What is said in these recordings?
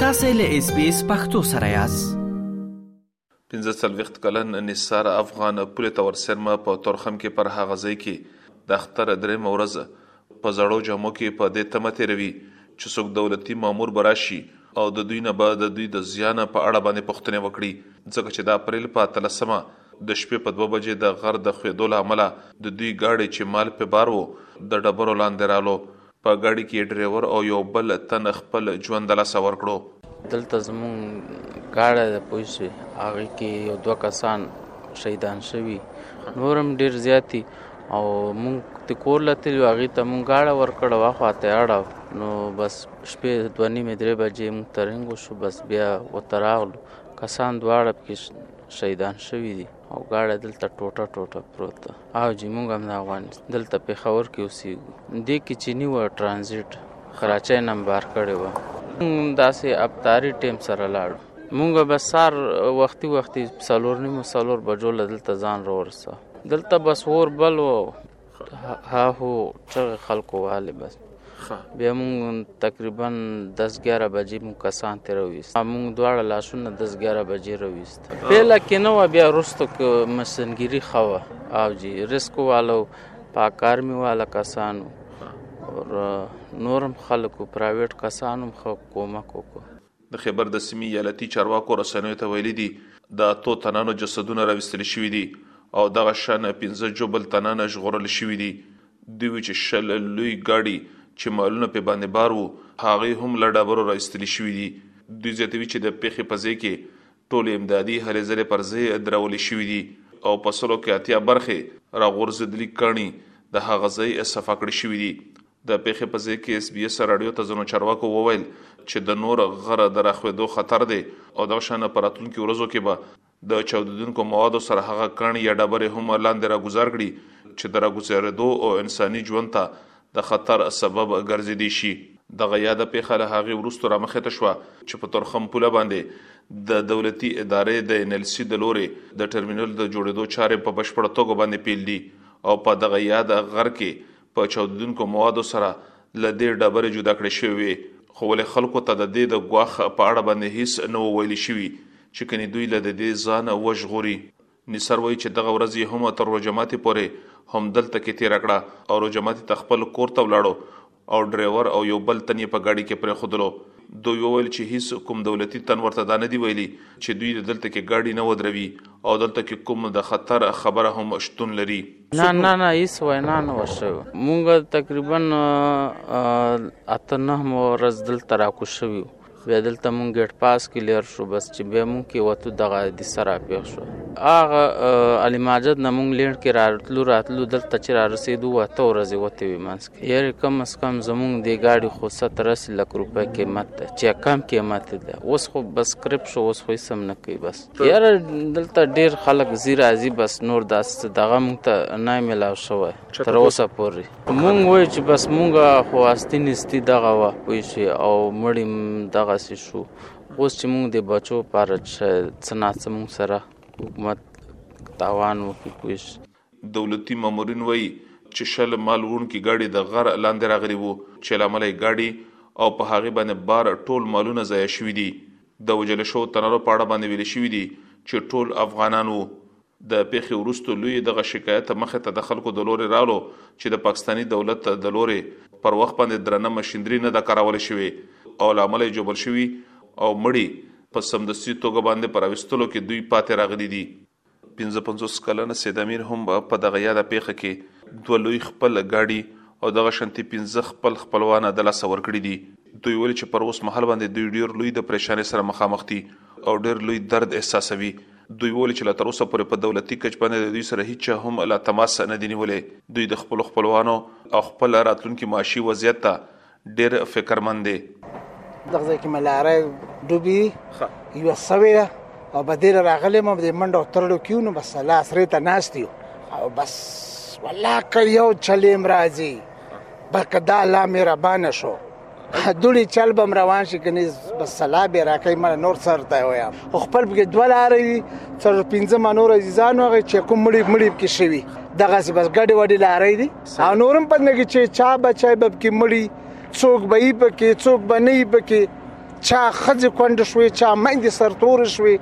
تاسو له اس بي اس پختو سره یاست پنځه څلويخت کلن نثار افغان پوله تور سرمه په تورخم کې پر هغه ځای کې د اختر درې مورز په زړو جامو کې په دې تمه تیروي چې څوک دولتي مامور براشي او د دوی نه به د دوی د زیان په اړه باندې پوښتنې وکړي ځکه چې د اپریل په 13مه د شپې په دوه بجې د غر د ښوېدو له امله د دوی ګاډی چې مال پرې بار و، د ډبرو لاندې رالو. په ګاډي کې یې ډرېور او یو بل تن خپل ژوند د لاسه ورکړو. دلته زموږ ګاډی دی پوه شوې، هغه کې یو دوه کسان شهیدان شوي، نور هم ډېر زیات دي او موږ د کور له تللي هغې ته موږ ګاډی ورکړ او اخوا ته یې اړاو، نو بس شپې دوه نیمې درې بجې موږ ته رنګ وشو، بس بیا ورته راغلو، کسان دواړه پکې شهیدان شوي دي او ګاډی دلته ټوټه ټوټه پروت ده او جی موږ هم د افغانستان دلته پېښور کې اوسېږو دې کې چینی و ترانزیټ خراچۍ نه بار کړی و داسې ابتاري ټیم سره لاړو مونږ به سار وختي وختي څلور نیمو څلور بجو له دلته ځان راورسه دلته بس اور بل و ها هو چغه خلکو والي بس بیا مونږ تقریبا 10 11 بجې مونږ کسان تر وېست مونږ دواړه لاسونه 10 11 بجې رويست پهله کې نو بیا رستو کې مسنګيري خوا او جی ریسکو والو پاکارمي والا کسانو اور نورم خلکو پرایویټ کسانو خو کومک وکړو د خېبر د سیمې ایالتي چارواکو رسنیو ته ویلي دي، د اتو تنانو جسدونه راویستل شوي دي او دغه شان پنځه ژوبل تنانه ژغورل شوي دي. دوی وي چې شل لوی ګاډي چې مالونه پرې باندې بار وو، هغوی هم له ډبرو راویستل شوي دي. دوی زیاتوي چې د پېښې په ځای کې ټولې امدادي هلې ځلې پر ځای درول شوي دي او په سلو کې اتیا برخې راغورځېدلي کاڼي د هغه ځای صفا کړی شوي دي د پېښې په ځای کې ایس بي ایس راډیو ته ځینو چارواکو وویل چې د نور غره د راښوېدو خطر دی او دغه شان په راتلونکي ورځو کې به د چاودېدونکو موادو سره هغه کاڼي یا ډبرې هم لاندې راګوزار کړي چې د راګوزارېدو او انساني ژوند ته د خطر سبب ګرځېدی شي. دغه یاده پېښه له هغې وروسته رامخې ته شوه چې په تورخم پوله باندې د دولتي ادارې د ان ایل سي د لورې د ټرمینل د جوړېدو چارې په بشپړه توګه باندې پېل دي او په دغه یاد غر کې په چاودیدونکو موادو سره له دې ډبرې جدا کړې شوې وې، خو ولې خلکو ته د دې د ګواښ په اړه باندې هیڅ نه وو ویل شوي چې کني دوی له د دې ځان وژغوري. نیسر وایي چې دغه ورځ یې هم تر روژه ماتي پورې همدلته کې تیره کړه او روژه ماتي ته خپل کور ته ولاړو او ډریور او یو بل تن یې په ګاډي کې پریښودلو. دوی وویل چې هیڅ کوم دولتي تن ورته دا نه دي ویلي چې دوی دې دلته کې ګاډي نه ودروي او دلته کې کوم د خطر خبره هم شتون لري. نه نه نه هیڅ وینا نه وشوه مونږ تقریبا اته نه مو ورځ دلته راکو شویو بیا دلته مونږ ګټ پاس کلیر شو بس چې بیا مونږ کې وته دغه د سره پیښ شو اغه علي ماجد نه مونږ لینډ کې راتلو راتلو دلته چې را رسیدو وته ورځې وته وي منس یې کم اس کم زمونږ د گاډي خو 70 لک روپۍ قیمت چې کم قیمت ده اوس خو بس کرپ شو اوس خو سم نه کوي بس یاره دلته ډیر خلک زی راځي بس نور داس دغه مونږ ته نه ملاو شوی تر اوسه پورې مونږ وای چې بس مونږ خو استی نستی دغه وا پوي شي او مړی دغه سي شو اوس چې مونږ د بچو پر څنا څمون سره حکومت تاوان وکړي پوي شي دولتي مامورین وایي چې شل مال وړونکي ګاډي د غر لاندې راغلي وو چې لامل یې ګاډي او په هغه باندې بار ټول مالونه ضایع شوي دي د وژل شوو تنرو په اړه باندې ویل شوي دي چې ټول افغانان وو. د پېښې وروسته لوی دغه شکایت مخې ته د خلکو د لورې رالو چې د پاکستاني دولت د لورې پر وخت باندې درنه مشیندري نه ده کارول شوې او له امله یې ژوبل شوي او مړي په سمدستي توګه باندې په راویستلو کې دوی پاتې راغلي دي. پنځه پنځوس کلن سید امیر هم په دغه یاده پیښه کې دوه لوی خپل ګاډي او دغه شانتي پنځه خپل خپلوان د لاسه ورکړي دي. دوی ویلي چې پر اوس مهال باندې دوی ډیر لوی د پریشانۍ سره مخامخ دي او ډیر لوی درد احساسوي. دوی وویل چې لا تر اوسه پورې په دولتي کچ باندې د دوی سره هیچا هم لا تماس نه دی نیولی. دوی د خپلو خپلوانو او خپل راتلونکي معاشي وضعیت ته ډیر فکر مند دی. دغه ځای کې مې لاره ډوبي یو سوي ده او بدیل راغلی مو د منډه او ترړو کیو نو بس الله سره ته ناست یو او بس والله که یو چلیم راځي بلکې دا الله مهربان شو دوړي چل بم روان شي کني بس سلا به راکې مر نور سر ته ویا خو خپل بګې دولارې وي تر 15 منور عزیزان وغه چې کوم مړي مړي کې شوی دغه بس ګډي وډي لارې دي نورم په نګي چې چا بچای بب کې مړی څوک به یې پکې څوک به نه یې پکې چا خځې کونډ شوې چا مېندې سرتور شوې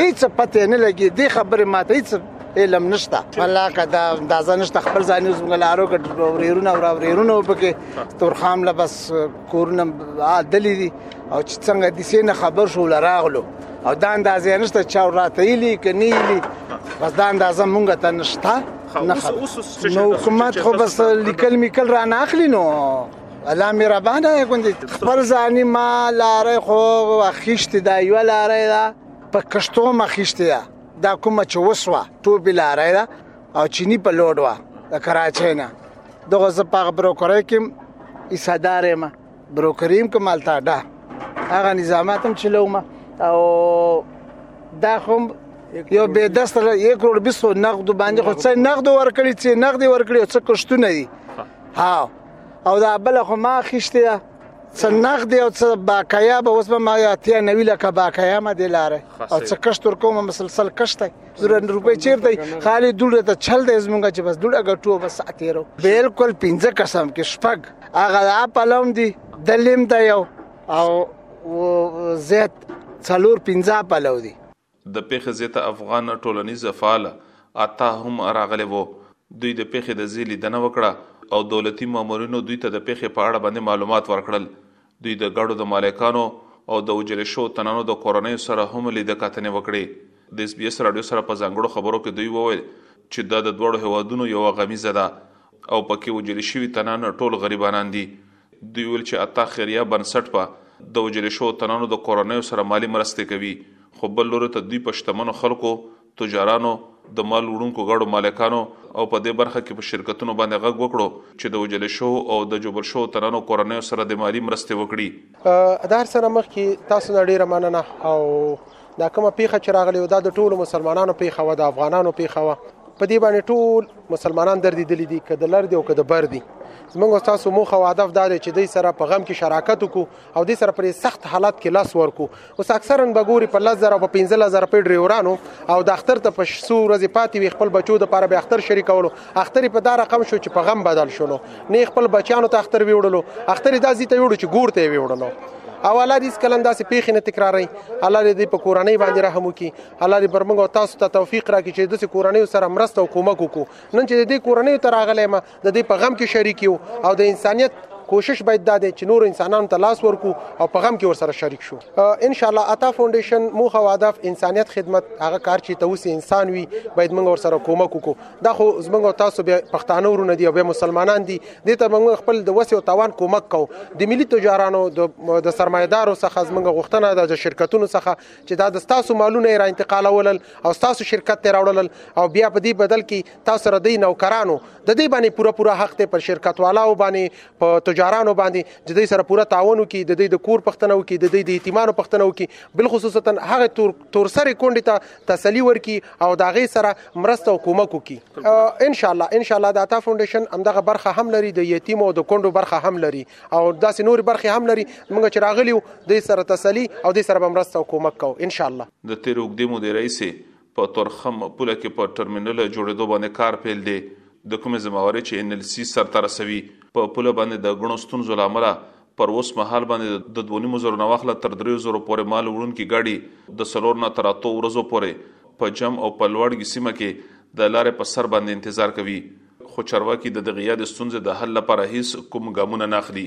هیڅ پته نه لګي دې خبره ماته هیڅ علم نشته والله کدا اندازه نشته خپل ځان یو زموږ لارو کډ ورېرونه او ورېرونه پکې تورخام له بس کورنم عادلې دي او چې څنګه د سینې خبر شو لراغلو او دا اندازه نشته چې راته یې لیکنې بس دا اندازه مونږ ته نشته نه خبر نو حکومت خو بس لیکل میکل را نه اخلي نو الله مهربانه دی ګوندې خپل ځاني ما لاره خو اخیستې ده یوه لاره ده په کښتو هم اخیستې ده دا کومه چې وسوه ټوپې لاره ده او چینی په لوډ وه د کراچۍ نه دغه زه په هغه بروکرۍ کې حصهدار یم برو کریم کمال تا دا هغه نظامات هم چلوم او دا هم یو به دست له 1 کروڑ 20 نقد باندې خو څه نقد ورکړي چې نقد ورکړي څه کښتونه دي ها او دا بل خو ما خشته ده څه نقد او څه باقیا به اوس ما یا ته نوی لکه باقیا ما دلاره او څه کښت ورکوم مسلسل کښت زره روپۍ چیرته خالي دوړه ته چل دی زمونږ چې بس دوړه غټو بس ساتیرو بالکل 15 قسم کې شپږ هغه اپلوم دی دلیم دی یو او زیت څلور 15 پلو دی د پیښې ځای ته افغان ټولنیز فعال عطا هم راغلی وو دوی د پیښې د ځای لیدنه وکړه او دولتي مامورینو دوی ته د پیښې په اړه باندې معلومات ورکړل دوی د ګړو د مالکانو او د وژل شوو تنانو د کورنیو سره هم لیده کتنې وکړې. د اس بي اس راډیو سره په ځانګړو خبرو کې دوی وویل چې دا د دواړو هېوادونو یوه غمیزه ده او په کې وژل شوي تنان ټول غریبانان دي. دوی وویل چې عطا خیریه بنسټ په د وژل شوو تنانو د کورنیو سره مالي مرستې کوي خو بل لوري ته دوی په شتمنو خلکو تجارانو، د مال وړونکو ګاډو مالکانو او په دې برخه کې په شرکتونو باندې غږ وکړو چې د وژل شوو او د ژوبل شوو تنانو کورنیو سره د مالي مرستې وکړي. د هر څه نه مخکې تاسو نه ډیره مننه او دا کومه پیښه چې راغلی او دا د ټولو مسلمانانو پیښه و د افغانانو پیښه و په دې باندې ټول مسلمانان درد دي دي که د لر دي او که د بر دي زمونږ تاسو موخه او هدف دا دی چې دوی سره په غم کې شراکت وکړو او دې سره پرې سخت حالات کې لاس ورکو اوس اکثرا به ګوري په 10000 او په 15000 په ډریورانو او د اختر ته په شسو ورځې پاتې وي خپل بچو د پاره به اختر شریکولو اختر په دا رقم شو چې په غم بدل شولو نه خپل بچیانو ته اختر ویوړلو اختر دا زیته ویوړو چې ګور ته ویوړلو او الله دې سکلن داسې پیښې نه تکراري الله دې په کورنۍ باندې رحم وکړي الله دې برمنګ او تاسو ته توفیق راکړي چې د کورنۍ سره مرسته او کومک وکړو نن چې دې کورنۍ ته راغلې ما د دې په غم کې شریک یو او د انسانیت کوشش باید دا دی چې نور انسانانو ته لاس ورکو او په غم کې ورسره شریک شو ان شاء الله عطا فاونډیشن موخه او هدف انسانیت خدمت هغه کار چې ته اوس انسان وي باید موږ ورسره کومک وکړو دا خو زموږ تاسو به پښتانه ورونه دي او به مسلمانان دي د ته موږ خپل د وسه او توان کومک کو د ملي تجارانو د سرمایدارو څخه زموږ غوښتنه ده د شرکتونو څخه چې دا د تاسو مالونه را انتقالول او تاسو شرکت ته راوړل او بیا په دې بدل کې تاسو سره د نوکرانو د دې باندې پوره پوره حق ته پر شرکت والاو باندې په تجارانو باندې د دې سره پوره تعاون وکي د دې د کور پښتنو کې د دې د یتیمانو پښتنو کې بل خصوصا هغه تور تور سره کونډې ته تسلی ورکي او دا غي سره مرسته او کومک وکي ان شاء الله ان شاء الله د عطا فاونډیشن همدغه برخه هم لري د یتیم او د کونډو برخه هم لري او داسې نور برخه هم لري موږ چې راغلی د سره تسلی او د سره مرسته او کومک کو ان شاء الله د تیر وګدې مو د رئیسه په تورخم پوله کې په ټرمینل جوړېدو باندې کار پیل دی، د کومې ذمه واري چې ان ایل سي سرته رسوي. په پوله باندې د ګڼو ستونزو له امله پر اوس مهال باندې د دوه نیمو زرو نه واخله تر دریو زرو پورې مال وړونکي ګاډي د څلور نه تر اتو ورځو پورې په جم او په لوړګي سیمه کې د لارې په سر باندې انتظار کوي، خو چارواکي د دغې یادې ستونزې د حل لپاره هیڅ کوم ګامونه نه اخلي.